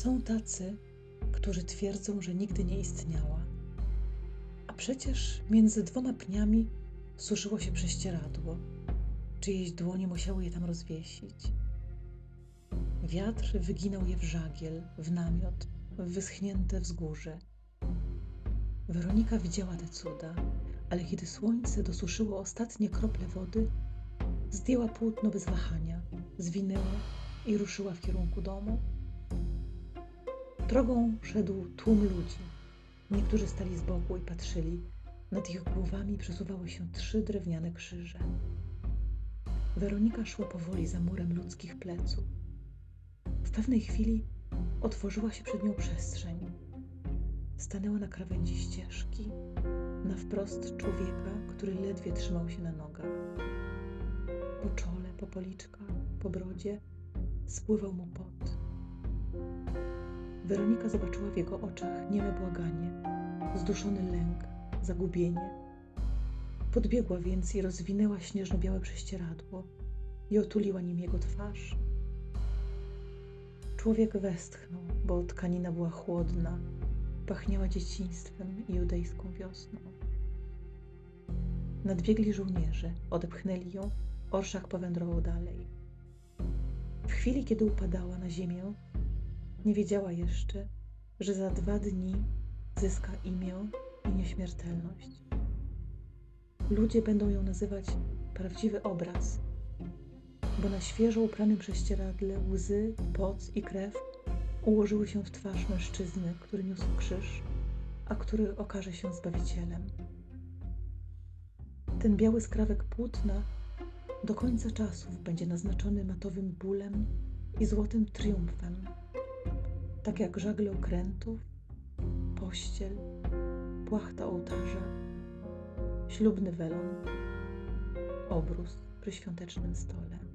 Są tacy, którzy twierdzą, że nigdy nie istniała. A przecież między dwoma pniami suszyło się prześcieradło. Czyjeś dłonie musiały je tam rozwiesić. Wiatr wyginał je w żagiel, w namiot, w wyschnięte wzgórze. Weronika widziała te cuda, ale kiedy słońce dosuszyło ostatnie krople wody, zdjęła płótno bez wahania, zwinęła i ruszyła w kierunku domu. Drogą szedł tłum ludzi. Niektórzy stali z boku i patrzyli. Nad ich głowami przesuwały się trzy drewniane krzyże. Weronika szła powoli za murem ludzkich pleców. W pewnej chwili otworzyła się przed nią przestrzeń. Stanęła na krawędzi ścieżki, na wprost człowieka, który ledwie trzymał się na nogach. Po czole, po policzkach, po brodzie spływał mu pot. Weronika zobaczyła w jego oczach nieme błaganie, zduszony lęk, zagubienie. Podbiegła więc i rozwinęła śnieżno-białe prześcieradło i otuliła nim jego twarz. Człowiek westchnął, bo tkanina była chłodna, pachniała dzieciństwem i judejską wiosną. Nadbiegli żołnierze, odepchnęli ją, orszak powędrował dalej. W chwili, kiedy upadała na ziemię, nie wiedziała jeszcze, że za dwa dni zyska imię i nieśmiertelność. Ludzie będą ją nazywać prawdziwy obraz, bo na świeżo upranym prześcieradle łzy, poc i krew ułożyły się w twarz mężczyzny, który niósł krzyż, a który okaże się Zbawicielem. Ten biały skrawek płótna do końca czasów będzie naznaczony matowym bólem i złotym triumfem, tak jak żagle okrętów, pościel, płachta ołtarza, ślubny welon, obrus przy świątecznym stole.